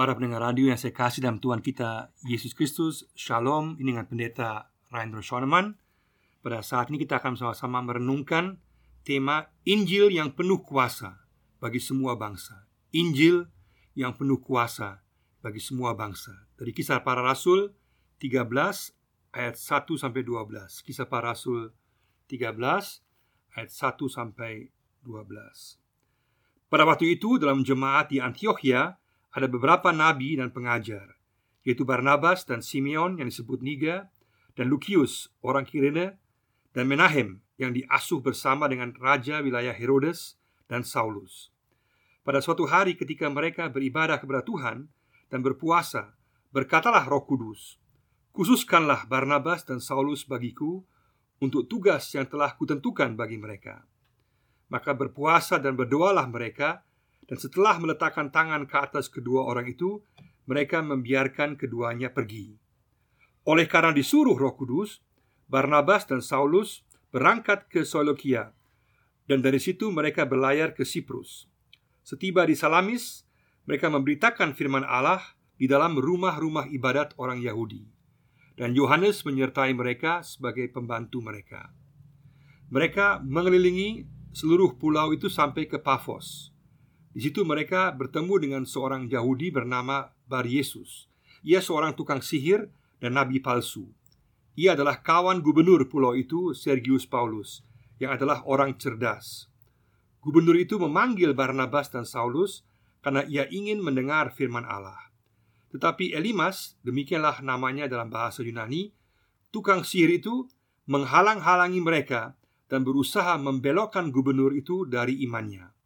Para pendengar radio yang saya kasih dalam Tuhan kita Yesus Kristus Shalom Ini dengan pendeta Rainer Schoenemann. Pada saat ini kita akan sama-sama merenungkan Tema Injil yang penuh kuasa Bagi semua bangsa. Injil yang penuh kuasa Bagi semua bangsa. Dari kisah para rasul 13 ayat 1 sampai 12 Kisah para rasul 13 ayat 1 sampai 12 Pada waktu itu dalam jemaat di Antioquia ada beberapa nabi dan pengajar, yaitu Barnabas dan Simeon yang disebut Niga, dan Lukius, orang Kirene, dan Menahem yang diasuh bersama dengan raja wilayah Herodes dan Saulus. Pada suatu hari ketika mereka beribadah kepada Tuhan dan berpuasa, berkatalah Roh Kudus, "Khususkanlah Barnabas dan Saulus bagiku untuk tugas yang telah kutentukan bagi mereka." Maka berpuasa dan berdoalah mereka dan setelah meletakkan tangan ke atas kedua orang itu, mereka membiarkan keduanya pergi. Oleh karena disuruh Roh Kudus, Barnabas dan Saulus berangkat ke Solokia, dan dari situ mereka berlayar ke Siprus. Setiba di Salamis, mereka memberitakan firman Allah di dalam rumah-rumah ibadat orang Yahudi, dan Yohanes menyertai mereka sebagai pembantu mereka. Mereka mengelilingi seluruh pulau itu sampai ke Pafos. Di situ mereka bertemu dengan seorang Yahudi bernama Bar Yesus. Ia seorang tukang sihir dan nabi palsu. Ia adalah kawan gubernur pulau itu, Sergius Paulus, yang adalah orang cerdas. Gubernur itu memanggil Barnabas dan Saulus karena ia ingin mendengar firman Allah. Tetapi Elimas, demikianlah namanya dalam bahasa Yunani, tukang sihir itu menghalang-halangi mereka dan berusaha membelokkan gubernur itu dari imannya.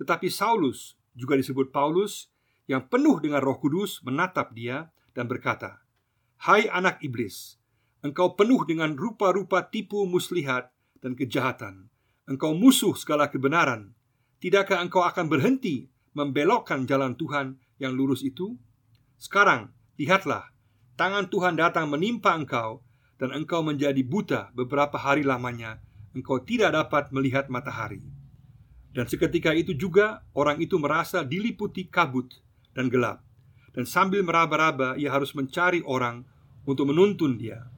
Tetapi Saulus, juga disebut Paulus, yang penuh dengan roh kudus menatap dia dan berkata Hai anak iblis, engkau penuh dengan rupa-rupa tipu muslihat dan kejahatan Engkau musuh segala kebenaran Tidakkah engkau akan berhenti membelokkan jalan Tuhan yang lurus itu? Sekarang, lihatlah, tangan Tuhan datang menimpa engkau dan engkau menjadi buta beberapa hari lamanya. Engkau tidak dapat melihat matahari. Dan seketika itu juga orang itu merasa diliputi kabut dan gelap. Dan sambil meraba-raba ia harus mencari orang untuk menuntun dia.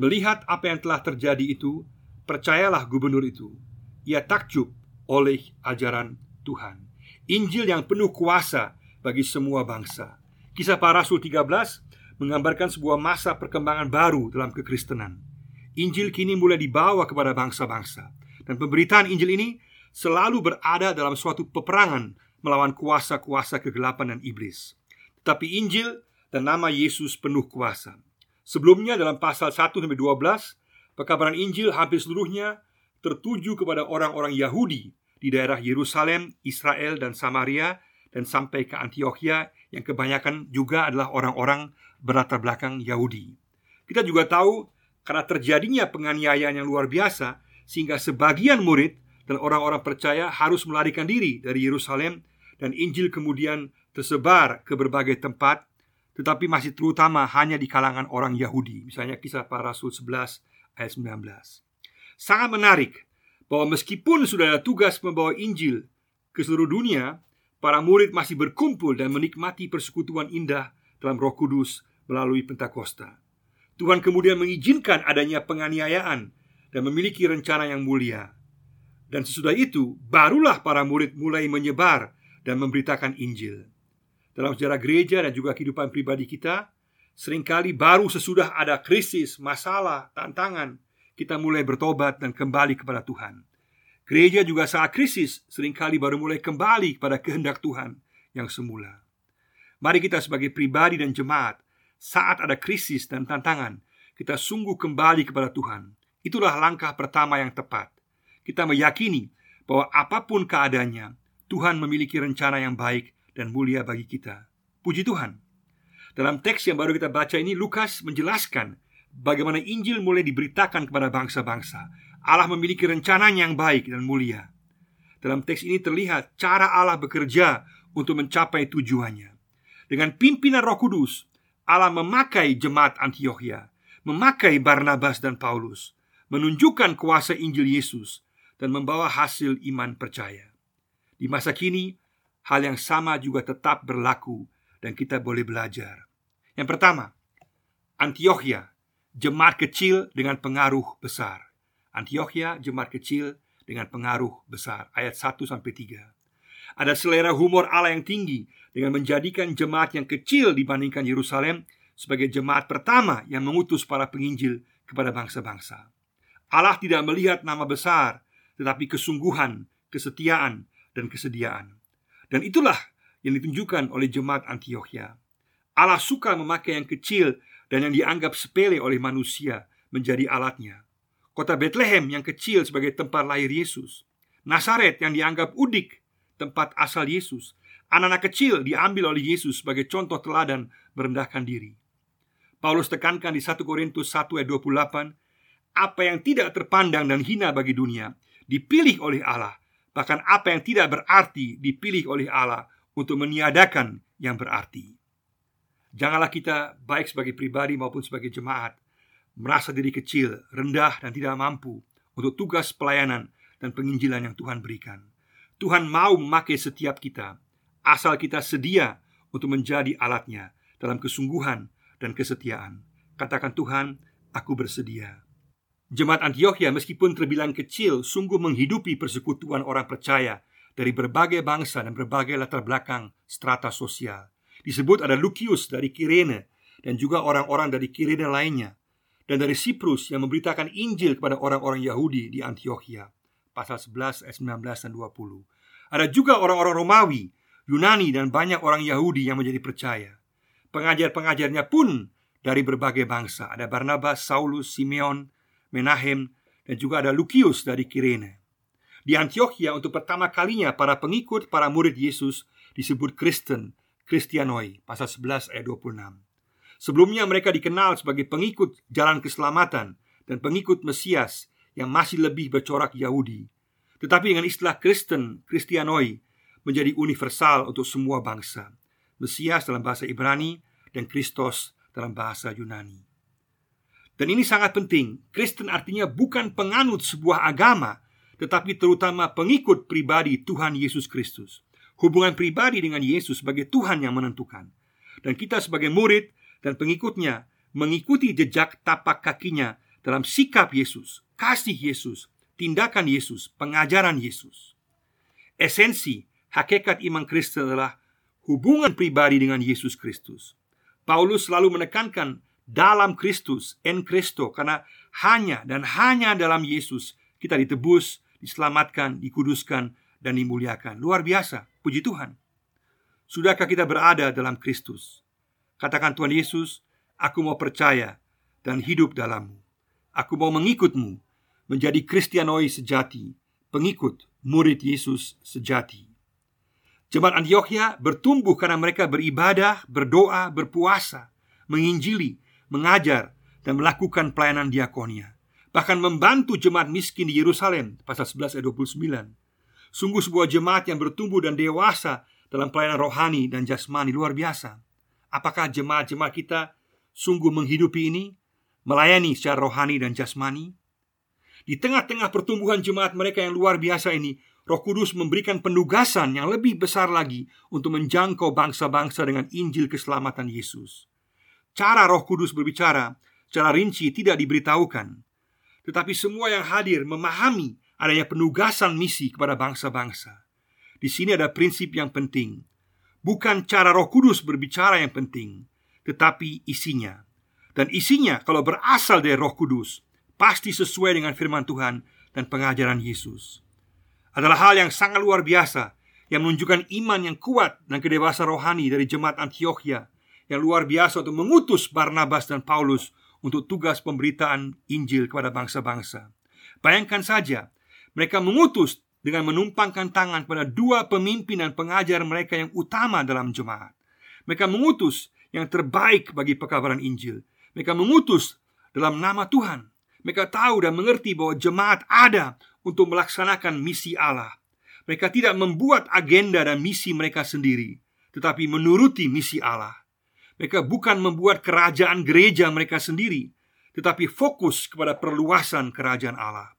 Melihat apa yang telah terjadi itu Percayalah gubernur itu. Ia takjub oleh ajaran Tuhan. Injil yang penuh kuasa bagi semua bangsa. Kisah para Rasul 13 menggambarkan sebuah masa perkembangan baru dalam kekristenan. Injil kini mulai dibawa kepada bangsa-bangsa. Dan pemberitaan Injil ini selalu berada dalam suatu peperangan melawan kuasa-kuasa kegelapan dan iblis. Tetapi Injil dan nama Yesus penuh kuasa. Sebelumnya dalam pasal 1 sampai 12, pekabaran Injil hampir seluruhnya tertuju kepada orang-orang Yahudi di daerah Yerusalem, Israel dan Samaria dan sampai ke Antioquia yang kebanyakan juga adalah orang-orang berlatar belakang Yahudi. Kita juga tahu karena terjadinya penganiayaan yang luar biasa sehingga sebagian murid dan orang-orang percaya harus melarikan diri dari Yerusalem dan Injil kemudian tersebar ke berbagai tempat tetapi masih terutama hanya di kalangan orang Yahudi. Misalnya kisah para rasul 11 ayat 19 sangat menarik bahwa meskipun sudah ada tugas membawa Injil ke seluruh dunia para murid masih berkumpul dan menikmati persekutuan indah dalam Roh Kudus melalui Pentakosta. Tuhan kemudian mengizinkan adanya penganiayaan dan memiliki rencana yang mulia dan sesudah itu, barulah para murid mulai menyebar dan memberitakan Injil. Dalam sejarah gereja dan juga kehidupan pribadi kita, sering kali baru sesudah ada krisis, masalah, tantangan, kita mulai bertobat dan kembali kepada Tuhan. Gereja juga saat krisis sering kali baru mulai kembali kepada kehendak Tuhan yang semula. Mari kita sebagai pribadi dan jemaat, saat ada krisis dan tantangan, kita sungguh kembali kepada Tuhan. Itulah langkah pertama yang tepat kita meyakini bahwa apa pun keadaannya, Tuhan memiliki rencana yang baik dan mulia bagi kita. Puji Tuhan. Dalam teks yang baru kita baca ini, Lukas menjelaskan bagaimana Injil mulai diberitakan kepada bangsa-bangsa. Allah memiliki rencana yang baik dan mulia. Dalam teks ini terlihat cara Allah bekerja untuk mencapai tujuannya. Dengan pimpinan Roh Kudus, Allah memakai jemaat Antioquia, memakai Barnabas dan Paulus, menunjukkan kuasa Injil Yesus dan membawa hasil iman percaya. Di masa kini, hal yang sama juga tetap berlaku dan kita boleh belajar. Yang pertama, Antioquia, jemaat kecil dengan pengaruh besar. Antioquia, jemaat kecil dengan pengaruh besar. Ayat 1 sampai 3. Ada selera humor Allah yang tinggi dengan menjadikan jemaat yang kecil dibandingkan Yerusalem sebagai jemaat pertama yang mengutus para penginjil kepada bangsa-bangsa. Allah tidak melihat nama besar, tetapi kesungguhan, kesetiaan, dan kesediaan. Dan itulah yang ditunjukkan oleh jemaat Antioquia. Allah suka memakai yang kecil dan yang dianggap sepele oleh manusia menjadi alatnya. Kota Bethlehem yang kecil sebagai tempat lahir Yesus. Nazaret yang dianggap udik tempat asal Yesus. Anak-anak kecil diambil oleh Yesus sebagai contoh teladan merendahkan diri. Paulus tekankan di 1 Korintus 1 ayat 28, apa yang tidak terpandang dan hina bagi dunia dipilih oleh Allah, bahkan apa yang tidak berarti dipilih oleh Allah untuk meniadakan yang berarti. Janganlah kita baik sebagai pribadi maupun sebagai jemaat merasa diri kecil, rendah dan tidak mampu untuk tugas pelayanan dan penginjilan yang Tuhan berikan. Tuhan mau memakai setiap kita Asal kita sedia untuk menjadi alatnya Dalam kesungguhan dan kesetiaan Katakan Tuhan, aku bersedia Jemaat Antioquia meskipun terbilang kecil Sungguh menghidupi persekutuan orang percaya Dari berbagai bangsa dan berbagai latar belakang strata sosial Disebut ada Lucius dari Kirene Dan juga orang-orang dari Kirene lainnya dan dari Siprus yang memberitakan Injil kepada orang-orang Yahudi di Antioquia pasal 11 ayat 19 dan 20. Ada juga orang-orang Romawi, Yunani dan banyak orang Yahudi yang menjadi percaya. Pengajar-pengajarnya pun dari berbagai bangsa. Ada Barnabas, Saulus, Simeon, Menahem, dan juga ada Lukius dari Kirene. Di Antioquia untuk pertama kalinya para pengikut para murid Yesus disebut Kristen, Kristianoi, pasal 11 ayat 26. Sebelumnya mereka dikenal sebagai pengikut jalan keselamatan dan pengikut Mesias yang masih lebih bercorak Yahudi. Tetapi dengan istilah Kristen, Kristianoi menjadi universal untuk semua bangsa. Mesias dalam bahasa Ibrani dan Kristos dalam bahasa Yunani. Dan ini sangat penting. Kristen artinya bukan penganut sebuah agama, tetapi terutama pengikut pribadi Tuhan Yesus Kristus. Hubungan pribadi dengan Yesus sebagai Tuhan yang menentukan. Dan kita sebagai murid dan pengikutnya mengikuti jejak tapak kakinya dalam sikap Yesus, kasih Yesus, tindakan Yesus, pengajaran Yesus. Esensi hakikat iman Kristen adalah hubungan pribadi dengan Yesus Kristus. Paulus selalu menekankan dalam Kristus, en Kristo, karena hanya dan hanya dalam Yesus kita ditebus, diselamatkan, dikuduskan, dan dimuliakan. Luar biasa, puji Tuhan. Sudahkah kita berada dalam Kristus? Katakan Tuhan Yesus, aku mau percaya dan hidup dalammu. Aku mau mengikutmu menjadi Kristianoi sejati, pengikut murid Yesus sejati. Jemaat Antioquia bertumbuh karena mereka beribadah, berdoa, berpuasa, menginjili, mengajar, dan melakukan pelayanan diakonia. Bahkan membantu jemaat miskin di Yerusalem, pasal 11 ayat 29. Sungguh sebuah jemaat yang bertumbuh dan dewasa dalam pelayanan rohani dan jasmani luar biasa. Apakah jemaat-jemaat kita sungguh menghidupi ini? Melayani secara rohani dan jasmani? Di tengah-tengah pertumbuhan jemaat mereka yang luar biasa ini, Roh Kudus memberikan penugasan yang lebih besar lagi untuk menjangkau bangsa-bangsa dengan Injil keselamatan Yesus. Cara Roh Kudus berbicara secara rinci tidak diberitahukan, tetapi semua yang hadir memahami adanya penugasan misi kepada bangsa-bangsa. Di sini ada prinsip yang penting. Bukan cara Roh Kudus berbicara yang penting, tetapi isinya. Dan isinya kalau berasal dari Roh Kudus pasti sesuai dengan firman Tuhan dan pengajaran Yesus. Adalah hal yang sangat luar biasa yang menunjukkan iman yang kuat dan kedewasaan rohani dari jemaat Antioquia yang luar biasa untuk mengutus Barnabas dan Paulus untuk tugas pemberitaan Injil kepada bangsa-bangsa. Bayangkan saja, mereka mengutus dengan menumpangkan tangan pada dua pemimpin dan pengajar mereka yang utama dalam jemaat. Mereka mengutus yang terbaik bagi pekabaran Injil. Mereka mengutus dalam nama Tuhan mereka tahu dan mengerti bahwa jemaat ada untuk melaksanakan misi Allah. Mereka tidak membuat agenda dan misi mereka sendiri, tetapi menuruti misi Allah. Mereka bukan membuat kerajaan gereja mereka sendiri, tetapi fokus kepada perluasan kerajaan Allah.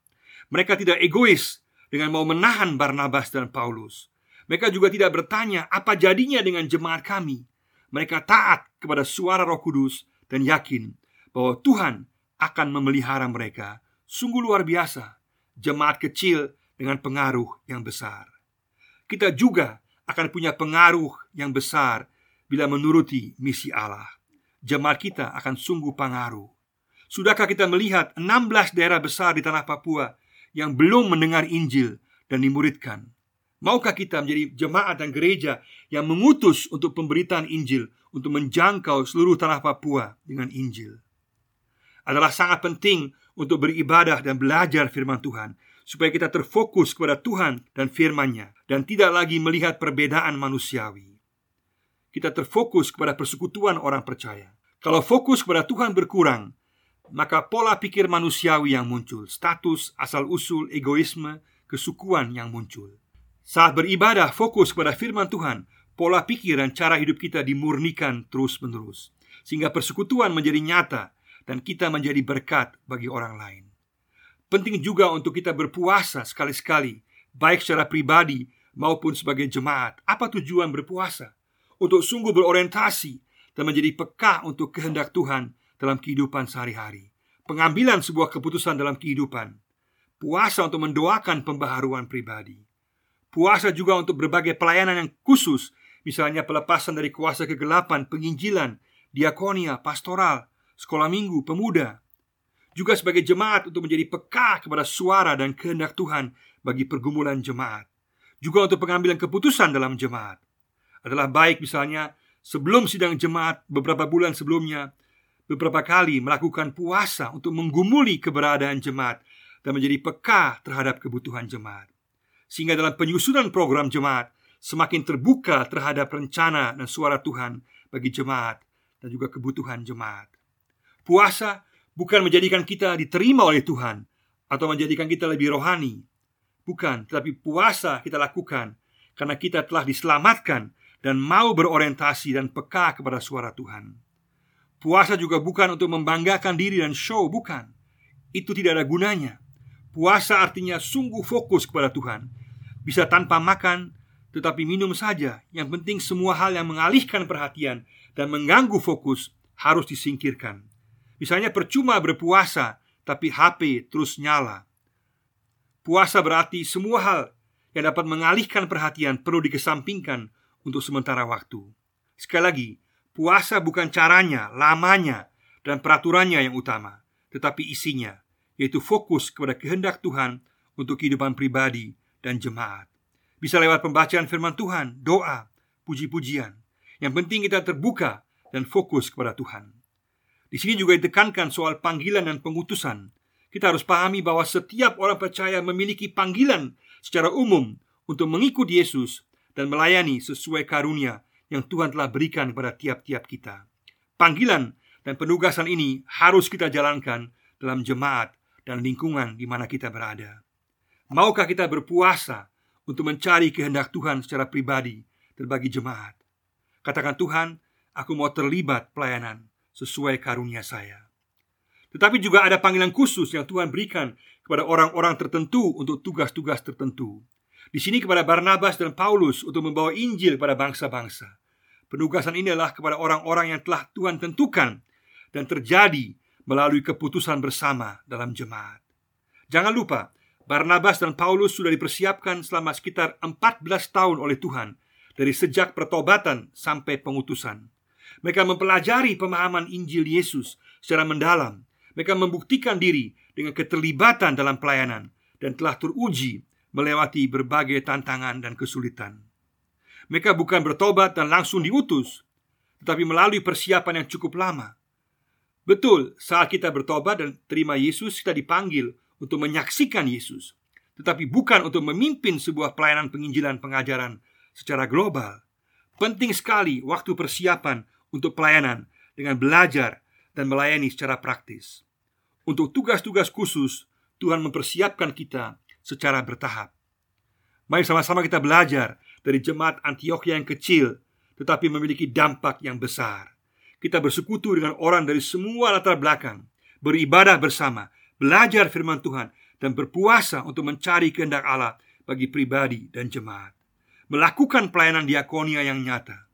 Mereka tidak egois dengan mau menahan Barnabas dan Paulus. Mereka juga tidak bertanya apa jadinya dengan jemaat kami. mereka taat kepada suara Roh Kudus dan yakin bahwa Tuhan akan memelihara mereka. Sungguh luar biasa, jemaat kecil dengan pengaruh yang besar. Kita juga akan punya pengaruh yang besar bila menuruti misi Allah. Jemaat kita akan sungguh pengaruh. Sudahkah kita melihat 16 daerah besar di tanah Papua yang belum mendengar Injil dan dimuridkan? Maukah kita menjadi jemaat dan gereja yang mengutus untuk pemberitaan Injil untuk menjangkau seluruh tanah Papua dengan Injil? Adalah sangat penting untuk beribadah dan belajar firman Tuhan supaya kita terfokus kepada Tuhan dan firman-Nya dan tidak lagi melihat perbedaan manusiawi. Kita terfokus kepada persekutuan orang percaya. Kalau fokus kepada Tuhan berkurang, maka pola pikir manusiawi yang muncul, status, asal-usul, egoisme, kesukuan yang muncul. Saat beribadah fokus kepada firman Tuhan, pola pikir dan cara hidup kita dimurnikan terus-menerus sehingga persekutuan menjadi nyata dan kita menjadi berkat bagi orang lain. Penting juga untuk kita berpuasa sekali-sekali, baik secara pribadi maupun sebagai jemaat. Apa tujuan berpuasa? Untuk sungguh berorientasi dan menjadi peka untuk kehendak Tuhan dalam kehidupan sehari-hari. Pengambilan sebuah keputusan dalam kehidupan. Puasa untuk mendoakan pembaharuan pribadi Puasa juga untuk berbagai pelayanan yang khusus Misalnya pelepasan dari kuasa kegelapan, penginjilan, diakonia, pastoral, sekolah minggu, pemuda Juga sebagai jemaat untuk menjadi peka kepada suara dan kehendak Tuhan bagi pergumulan jemaat Juga untuk pengambilan keputusan dalam jemaat Adalah baik misalnya sebelum sidang jemaat beberapa bulan sebelumnya Beberapa kali melakukan puasa untuk menggumuli keberadaan jemaat Dan menjadi peka terhadap kebutuhan jemaat sehingga dalam penyusunan program jemaat semakin terbuka terhadap rencana dan suara Tuhan bagi jemaat dan juga kebutuhan jemaat. Puasa bukan menjadikan kita diterima oleh Tuhan atau menjadikan kita lebih rohani. Bukan, tetapi puasa kita lakukan karena kita telah diselamatkan dan mau berorientasi dan peka kepada suara Tuhan. Puasa juga bukan untuk membanggakan diri dan show, bukan. Itu tidak ada gunanya. Puasa artinya sungguh fokus kepada Tuhan bisa tanpa makan, tetapi minum saja. Yang penting semua hal yang mengalihkan perhatian dan mengganggu fokus harus disingkirkan. Misalnya percuma berpuasa, tapi HP terus nyala. Puasa berarti semua hal yang dapat mengalihkan perhatian perlu dikesampingkan untuk sementara waktu. Sekali lagi, puasa bukan caranya, lamanya, dan peraturannya yang utama, tetapi isinya, yaitu fokus kepada kehendak Tuhan untuk kehidupan pribadi dan jemaat. Bisa lewat pembacaan firman Tuhan, doa, puji-pujian. Yang penting kita terbuka dan fokus kepada Tuhan. Di sini juga ditekankan soal panggilan dan pengutusan. Kita harus pahami bahwa setiap orang percaya memiliki panggilan secara umum untuk mengikuti Yesus dan melayani sesuai karunia yang Tuhan telah berikan kepada tiap-tiap kita. Panggilan dan penugasan ini harus kita jalankan dalam jemaat dan lingkungan di mana kita berada. Maukah kita berpuasa untuk mencari kehendak Tuhan secara pribadi dan bagi jemaat? Katakan Tuhan, aku mau terlibat pelayanan sesuai karunia saya. Tetapi juga ada panggilan khusus yang Tuhan berikan kepada orang-orang tertentu untuk tugas-tugas tertentu. Di sini kepada Barnabas dan Paulus untuk membawa Injil kepada bangsa-bangsa. Penugasan ini adalah kepada orang-orang yang telah Tuhan tentukan dan terjadi melalui keputusan bersama dalam jemaat. Jangan lupa, Barnabas dan Paulus sudah dipersiapkan selama sekitar 14 tahun oleh Tuhan Dari sejak pertobatan sampai pengutusan Mereka mempelajari pemahaman Injil Yesus secara mendalam Mereka membuktikan diri dengan keterlibatan dalam pelayanan Dan telah teruji melewati berbagai tantangan dan kesulitan Mereka bukan bertobat dan langsung diutus Tetapi melalui persiapan yang cukup lama Betul, saat kita bertobat dan terima Yesus, kita dipanggil untuk menyaksikan Yesus, tetapi bukan untuk memimpin sebuah pelayanan penginjilan pengajaran secara global. Penting sekali waktu persiapan untuk pelayanan dengan belajar dan melayani secara praktis. Untuk tugas-tugas khusus, Tuhan mempersiapkan kita secara bertahap. Mari sama-sama kita belajar dari jemaat Antioquia yang kecil tetapi memiliki dampak yang besar. Kita bersekutu dengan orang dari semua latar belakang, beribadah bersama, belajar firman Tuhan, dan berpuasa untuk mencari kehendak Allah bagi pribadi dan jemaat. Melakukan pelayanan diakonia yang nyata,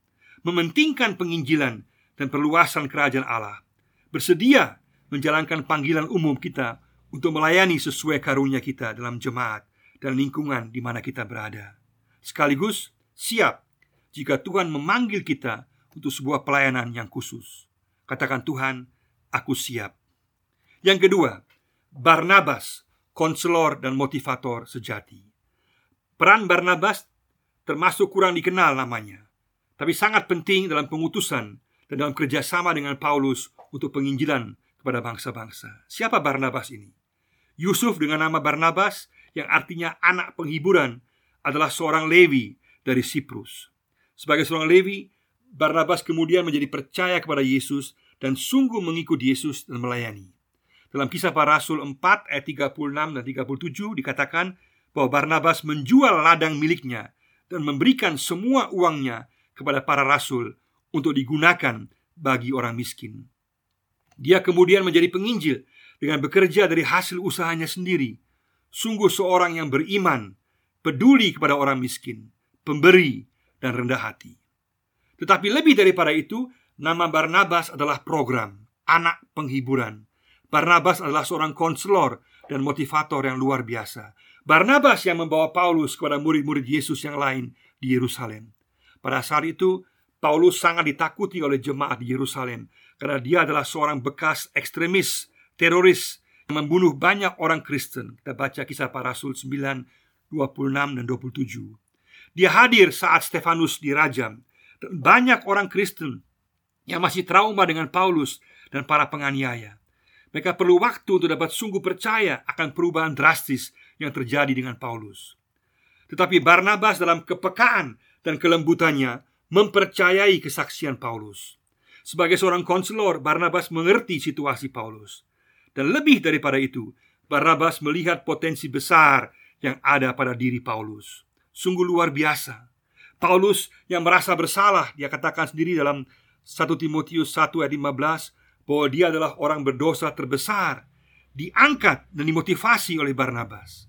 mementingkan penginjilan dan perluasan kerajaan Allah, bersedia menjalankan panggilan umum kita untuk melayani sesuai karunia kita dalam jemaat dan lingkungan di mana kita berada. Sekaligus siap jika Tuhan memanggil kita untuk sebuah pelayanan yang khusus. Katakan Tuhan, aku siap. Yang kedua, Barnabas, konselor dan motivator sejati. Peran Barnabas termasuk kurang dikenal namanya, tapi sangat penting dalam pengutusan dan dalam kerjasama dengan Paulus untuk penginjilan kepada bangsa-bangsa. Siapa Barnabas ini? Yusuf dengan nama Barnabas yang artinya anak penghiburan adalah seorang Lewi dari Siprus. Sebagai seorang Lewi, Barnabas kemudian menjadi percaya kepada Yesus dan sungguh mengikut Yesus dan melayani. Dalam kisah para rasul 4 ayat 36 dan 37 dikatakan bahwa Barnabas menjual ladang miliknya dan memberikan semua uangnya kepada para rasul untuk digunakan bagi orang miskin. Dia kemudian menjadi penginjil dengan bekerja dari hasil usahanya sendiri. Sungguh seorang yang beriman, peduli kepada orang miskin, pemberi, dan rendah hati. Tetapi lebih daripada itu, nama Barnabas adalah program, anak penghiburan. Barnabas adalah seorang konselor dan motivator yang luar biasa. Barnabas yang membawa Paulus kepada murid-murid Yesus yang lain di Yerusalem. Pada saat itu, Paulus sangat ditakuti oleh jemaat di Yerusalem karena dia adalah seorang bekas ekstremis, teroris yang membunuh banyak orang Kristen. Kita baca kisah para rasul 9, 26 dan 27. Dia hadir saat Stefanus dirajam banyak orang Kristen yang masih trauma dengan Paulus dan para penganiaya. Mereka perlu waktu untuk dapat sungguh percaya akan perubahan drastis yang terjadi dengan Paulus. Tetapi Barnabas dalam kepekaan dan kelembutannya mempercayai kesaksian Paulus. Sebagai seorang konselor, Barnabas mengerti situasi Paulus. Dan lebih daripada itu, Barnabas melihat potensi besar yang ada pada diri Paulus. Sungguh luar biasa. Paulus yang merasa bersalah Dia katakan sendiri dalam 1 Timotius 1 ayat 15 Bahwa dia adalah orang berdosa terbesar Diangkat dan dimotivasi oleh Barnabas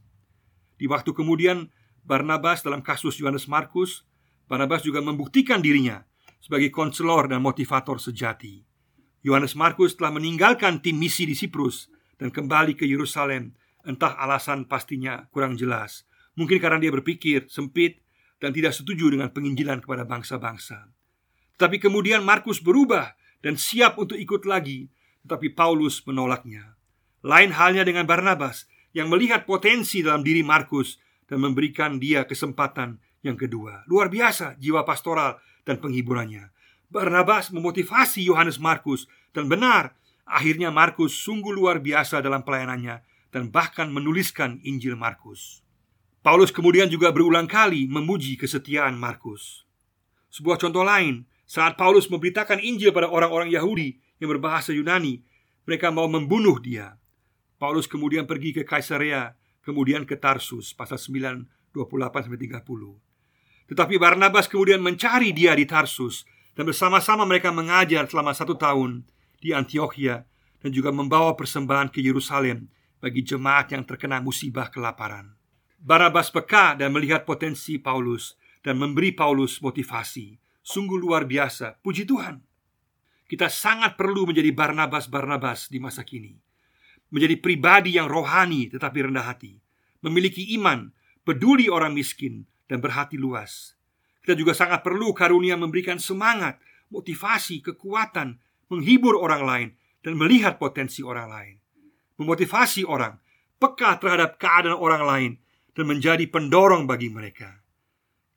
Di waktu kemudian Barnabas dalam kasus Yohanes Markus Barnabas juga membuktikan dirinya Sebagai konselor dan motivator sejati Yohanes Markus telah meninggalkan tim misi di Siprus Dan kembali ke Yerusalem Entah alasan pastinya kurang jelas Mungkin karena dia berpikir sempit dan tidak setuju dengan penginjilan kepada bangsa-bangsa. Tapi kemudian Markus berubah dan siap untuk ikut lagi, tetapi Paulus menolaknya. Lain halnya dengan Barnabas yang melihat potensi dalam diri Markus dan memberikan dia kesempatan yang kedua. Luar biasa jiwa pastoral dan penghiburannya. Barnabas memotivasi Yohanes Markus dan benar, akhirnya Markus sungguh luar biasa dalam pelayanannya dan bahkan menuliskan Injil Markus. Paulus kemudian juga berulang kali memuji kesetiaan Markus. Sebuah contoh lain, saat Paulus memberitakan Injil pada orang-orang Yahudi yang berbahasa Yunani, mereka mau membunuh dia. Paulus kemudian pergi ke Kaisarea, kemudian ke Tarsus, pasal 9, 28 30. Tetapi Barnabas kemudian mencari dia di Tarsus dan bersama-sama mereka mengajar selama satu tahun di Antioquia dan juga membawa persembahan ke Yerusalem bagi jemaat yang terkena musibah kelaparan. Barabas peka dan melihat potensi Paulus dan memberi Paulus motivasi. Sungguh luar biasa. Puji Tuhan. Kita sangat perlu menjadi Barnabas-Barnabas di masa kini. Menjadi pribadi yang rohani tetapi rendah hati. Memiliki iman, peduli orang miskin, dan berhati luas. Kita juga sangat perlu karunia memberikan semangat, motivasi, kekuatan, menghibur orang lain, dan melihat potensi orang lain. Memotivasi orang, peka terhadap keadaan orang lain, dan menjadi pendorong bagi mereka.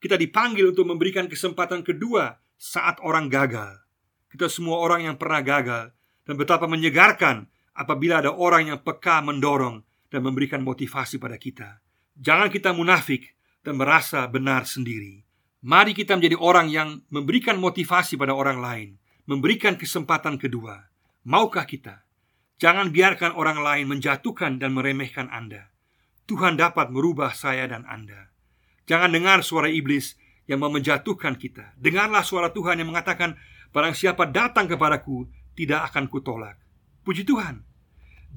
Kita dipanggil untuk memberikan kesempatan kedua saat orang gagal. Kita semua orang yang pernah gagal dan betapa menyegarkan apabila ada orang yang peka mendorong dan memberikan motivasi pada kita. Jangan kita munafik dan merasa benar sendiri. Mari kita menjadi orang yang memberikan motivasi pada orang lain, memberikan kesempatan kedua. Maukah kita? Jangan biarkan orang lain menjatuhkan dan meremehkan Anda. Tuhan dapat merubah saya dan Anda. Jangan dengar suara iblis yang mau menjatuhkan kita. Dengarlah suara Tuhan yang mengatakan, "Barang siapa datang kepadaku, tidak akan kutolak." Puji Tuhan.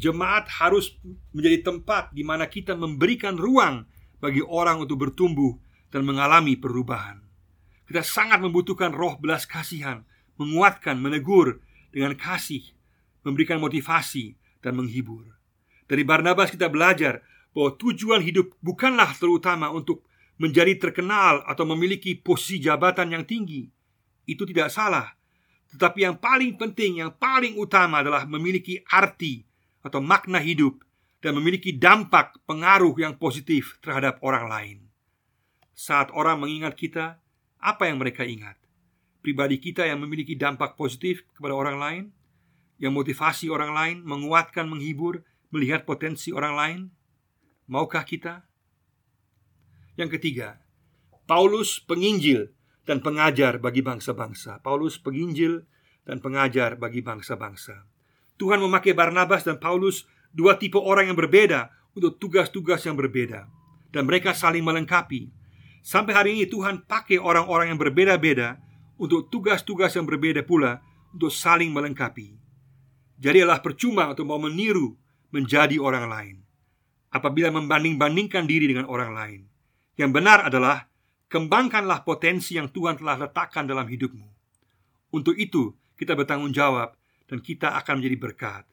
Jemaat harus menjadi tempat di mana kita memberikan ruang bagi orang untuk bertumbuh dan mengalami perubahan. Kita sangat membutuhkan roh belas kasihan, menguatkan, menegur dengan kasih, memberikan motivasi dan menghibur. Dari Barnabas kita belajar bahwa tujuan hidup bukanlah terutama untuk menjadi terkenal atau memiliki posisi jabatan yang tinggi. Itu tidak salah. Tetapi yang paling penting, yang paling utama adalah memiliki arti atau makna hidup dan memiliki dampak pengaruh yang positif terhadap orang lain. Saat orang mengingat kita, apa yang mereka ingat? Pribadi kita yang memiliki dampak positif kepada orang lain, yang motivasi orang lain, menguatkan, menghibur, melihat potensi orang lain. Maukah kita? Yang ketiga, Paulus penginjil dan pengajar bagi bangsa-bangsa. Paulus penginjil dan pengajar bagi bangsa-bangsa. Tuhan memakai Barnabas dan Paulus dua tipe orang yang berbeda untuk tugas-tugas yang berbeda dan mereka saling melengkapi. Sampai hari ini Tuhan pakai orang-orang yang berbeda-beda Untuk tugas-tugas yang berbeda pula Untuk saling melengkapi. Jadi adalah percuma untuk mau meniru Menjadi orang lain. Apabila membanding-bandingkan diri dengan orang lain. Yang benar adalah Kembangkanlah potensi yang Tuhan telah letakkan dalam hidupmu. Untuk itu kita bertanggung jawab Dan kita akan menjadi berkat.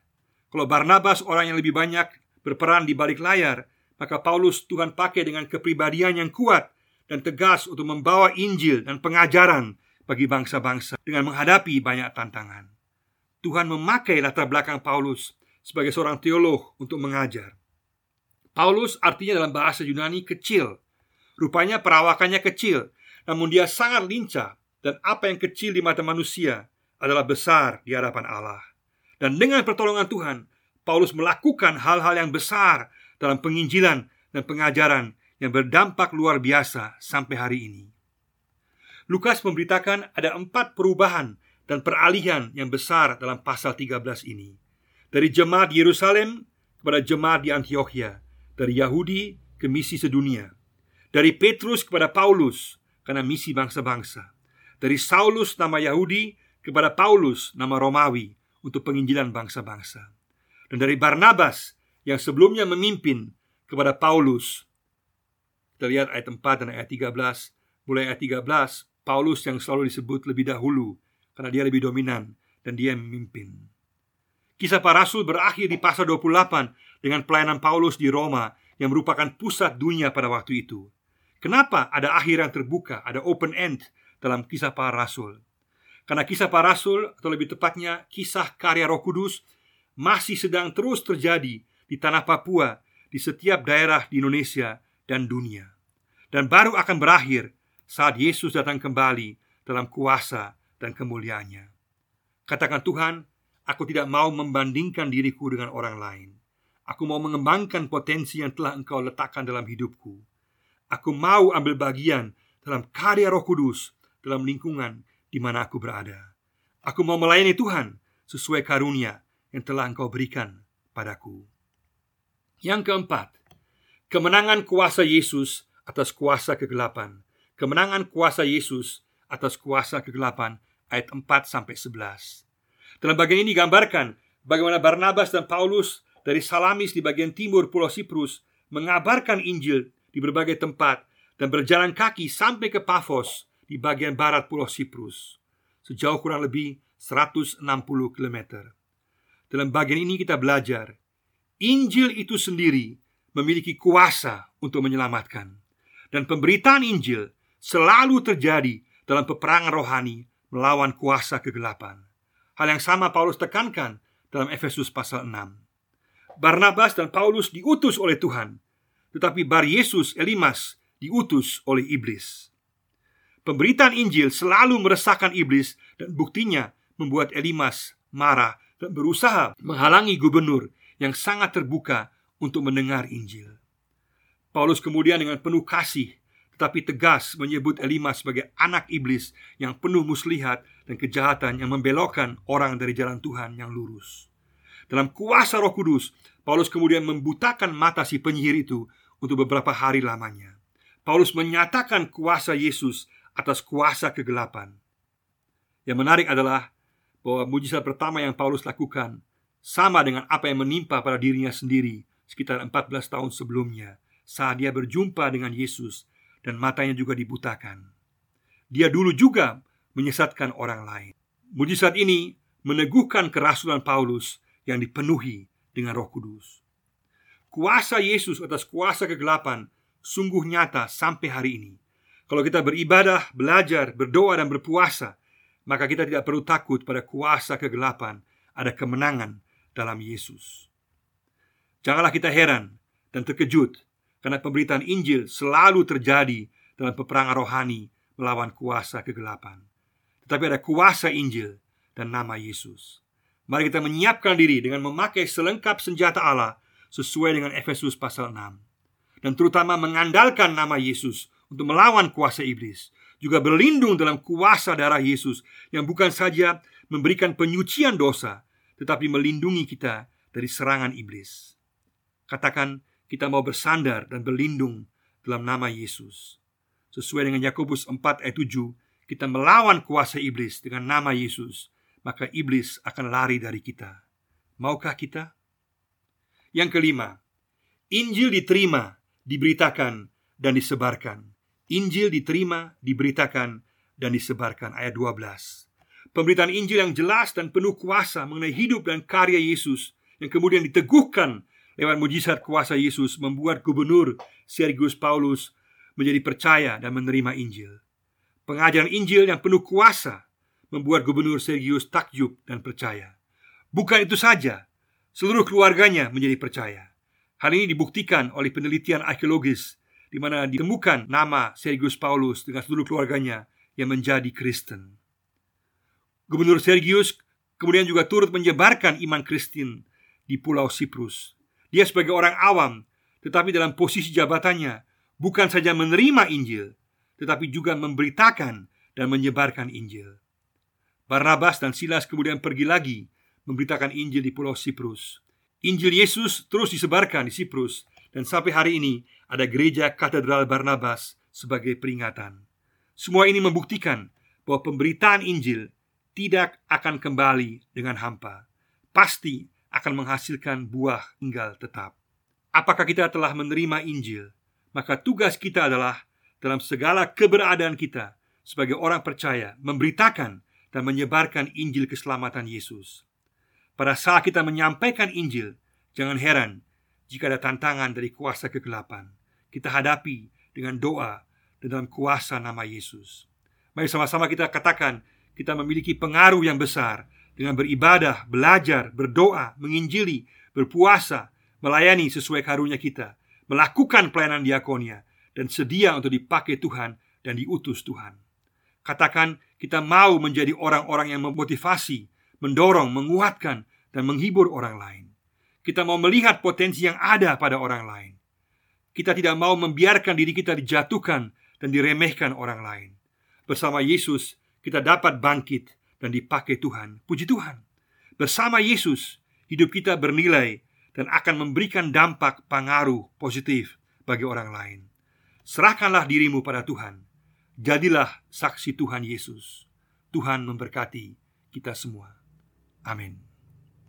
Kalau Barnabas orang yang lebih banyak berperan di balik layar Maka Paulus Tuhan pakai dengan kepribadian yang kuat dan tegas untuk membawa Injil dan pengajaran bagi bangsa-bangsa dengan menghadapi banyak tantangan. Tuhan memakai latar belakang Paulus sebagai seorang teolog untuk mengajar. Paulus artinya dalam bahasa Yunani kecil. Rupanya perawakannya kecil, namun dia sangat lincah dan apa yang kecil di mata manusia adalah besar di hadapan Allah. Dan dengan pertolongan Tuhan, Paulus melakukan hal-hal yang besar dalam penginjilan dan pengajaran yang berdampak luar biasa sampai hari ini. Lukas memberitakan ada empat perubahan dan peralihan yang besar dalam pasal 13 ini. Dari jemaat Yerusalem kepada jemaat di Antioquia, dari Yahudi ke misi sedunia, dari Petrus kepada Paulus karena misi bangsa-bangsa, dari Saulus nama Yahudi kepada Paulus nama Romawi untuk penginjilan bangsa-bangsa, dan dari Barnabas yang sebelumnya memimpin kepada Paulus kita lihat ayat 4 dan ayat 13 Mulai ayat 13 Paulus yang selalu disebut lebih dahulu Karena dia lebih dominan Dan dia memimpin. Kisah para rasul berakhir di pasal 28 Dengan pelayanan Paulus di Roma Yang merupakan pusat dunia pada waktu itu. Kenapa ada akhir yang terbuka Ada open end dalam kisah para rasul? Karena kisah para rasul Atau lebih tepatnya kisah karya roh kudus Masih sedang terus terjadi Di tanah Papua Di setiap daerah di Indonesia dan dunia. Dan baru akan berakhir saat Yesus datang kembali dalam kuasa dan kemuliaannya. Katakan Tuhan, aku tidak mau membandingkan diriku dengan orang lain. Aku mau mengembangkan potensi yang telah engkau letakkan dalam hidupku. Aku mau ambil bagian dalam karya roh kudus Dalam lingkungan di mana aku berada. Aku mau melayani Tuhan sesuai karunia yang telah engkau berikan padaku. Yang keempat, Kemenangan kuasa Yesus atas kuasa kegelapan. Kemenangan kuasa Yesus atas kuasa kegelapan ayat 4 sampai 11. Dalam bagian ini digambarkan bagaimana Barnabas dan Paulus dari Salamis di bagian timur Pulau Siprus mengabarkan Injil di berbagai tempat dan berjalan kaki sampai ke Pafos di bagian barat Pulau Siprus sejauh kurang lebih 160 km. Dalam bagian ini kita belajar Injil itu sendiri memiliki kuasa untuk menyelamatkan. Dan pemberitaan Injil selalu terjadi dalam peperangan rohani melawan kuasa kegelapan. Hal yang sama Paulus tekankan dalam Efesus pasal 6. Barnabas dan Paulus diutus oleh Tuhan, tetapi Bar Yesus Elimas diutus oleh iblis. Pemberitaan Injil selalu meresahkan iblis dan buktinya membuat Elimas marah dan berusaha menghalangi gubernur yang sangat terbuka untuk mendengar Injil. Paulus kemudian dengan penuh kasih tetapi tegas menyebut Elimas sebagai anak iblis yang penuh muslihat dan kejahatan yang membelokkan orang dari jalan Tuhan yang lurus. Dalam kuasa Roh Kudus, Paulus kemudian membutakan mata si penyihir itu untuk beberapa hari lamanya. Paulus menyatakan kuasa Yesus atas kuasa kegelapan. Yang menarik adalah bahwa mujizat pertama yang Paulus lakukan sama dengan apa yang menimpa pada dirinya sendiri sekitar 14 tahun sebelumnya saat dia berjumpa dengan Yesus dan matanya juga dibutakan. dia dulu juga menyesatkan orang lain. Mujizat ini meneguhkan kerasulan Paulus yang dipenuhi dengan Roh Kudus. Kuasa Yesus atas kuasa kegelapan sungguh nyata sampai hari ini. Kalau kita beribadah, belajar, berdoa, dan berpuasa, maka kita tidak perlu takut pada kuasa kegelapan. Ada kemenangan dalam Yesus. Janganlah kita heran dan terkejut karena pemberitaan Injil selalu terjadi dalam peperangan rohani melawan kuasa kegelapan. Tetapi ada kuasa Injil dan nama Yesus. Mari kita menyiapkan diri dengan memakai selengkap senjata Allah sesuai dengan Efesus pasal 6 dan terutama mengandalkan nama Yesus untuk melawan kuasa iblis, juga berlindung dalam kuasa darah Yesus yang bukan saja memberikan penyucian dosa, tetapi melindungi kita dari serangan iblis. Katakan kita mau bersandar dan berlindung dalam nama Yesus. Sesuai dengan Yakobus 4 ayat 7, kita melawan kuasa iblis dengan nama Yesus, maka iblis akan lari dari kita. Maukah kita? Yang kelima, Injil diterima, diberitakan, dan disebarkan. Injil diterima, diberitakan, dan disebarkan. Ayat 12. Pemberitaan Injil yang jelas dan penuh kuasa mengenai hidup dan karya Yesus yang kemudian diteguhkan lewat mujizat kuasa Yesus membuat gubernur Sergius Paulus menjadi percaya dan menerima Injil. Pengajaran Injil yang penuh kuasa membuat gubernur Sergius takjub dan percaya. Bukan itu saja, seluruh keluarganya menjadi percaya. Hal ini dibuktikan oleh penelitian arkeologis di mana ditemukan nama Sergius Paulus dengan seluruh keluarganya yang menjadi Kristen. Gubernur Sergius kemudian juga turut menyebarkan iman Kristen di Pulau Siprus dia sebagai orang awam Tetapi dalam posisi jabatannya Bukan saja menerima Injil Tetapi juga memberitakan dan menyebarkan Injil. Barnabas dan Silas kemudian pergi lagi Memberitakan Injil di pulau Siprus. Injil Yesus terus disebarkan di Siprus Dan sampai hari ini ada gereja katedral Barnabas sebagai peringatan. Semua ini membuktikan bahwa pemberitaan Injil tidak akan kembali dengan hampa. Pasti akan menghasilkan buah tinggal tetap. Apakah kita telah menerima Injil? Maka tugas kita adalah dalam segala keberadaan kita sebagai orang percaya memberitakan dan menyebarkan Injil keselamatan Yesus. Pada saat kita menyampaikan Injil, jangan heran jika ada tantangan dari kuasa kegelapan. Kita hadapi dengan doa dan dalam kuasa nama Yesus. Mari sama-sama kita katakan kita memiliki pengaruh yang besar dengan beribadah, belajar, berdoa, menginjili, berpuasa, melayani sesuai karunia kita, melakukan pelayanan diakonia, dan sedia untuk dipakai Tuhan dan diutus Tuhan. Katakan kita mau menjadi orang-orang yang memotivasi, mendorong, menguatkan, dan menghibur orang lain. Kita mau melihat potensi yang ada pada orang lain. Kita tidak mau membiarkan diri kita dijatuhkan dan diremehkan orang lain. Bersama Yesus, kita dapat bangkit dan dipakai Tuhan. Puji Tuhan. Bersama Yesus, hidup kita bernilai dan akan memberikan dampak pengaruh positif bagi orang lain. Serahkanlah dirimu pada Tuhan. Jadilah saksi Tuhan Yesus. Tuhan memberkati kita semua. Amin.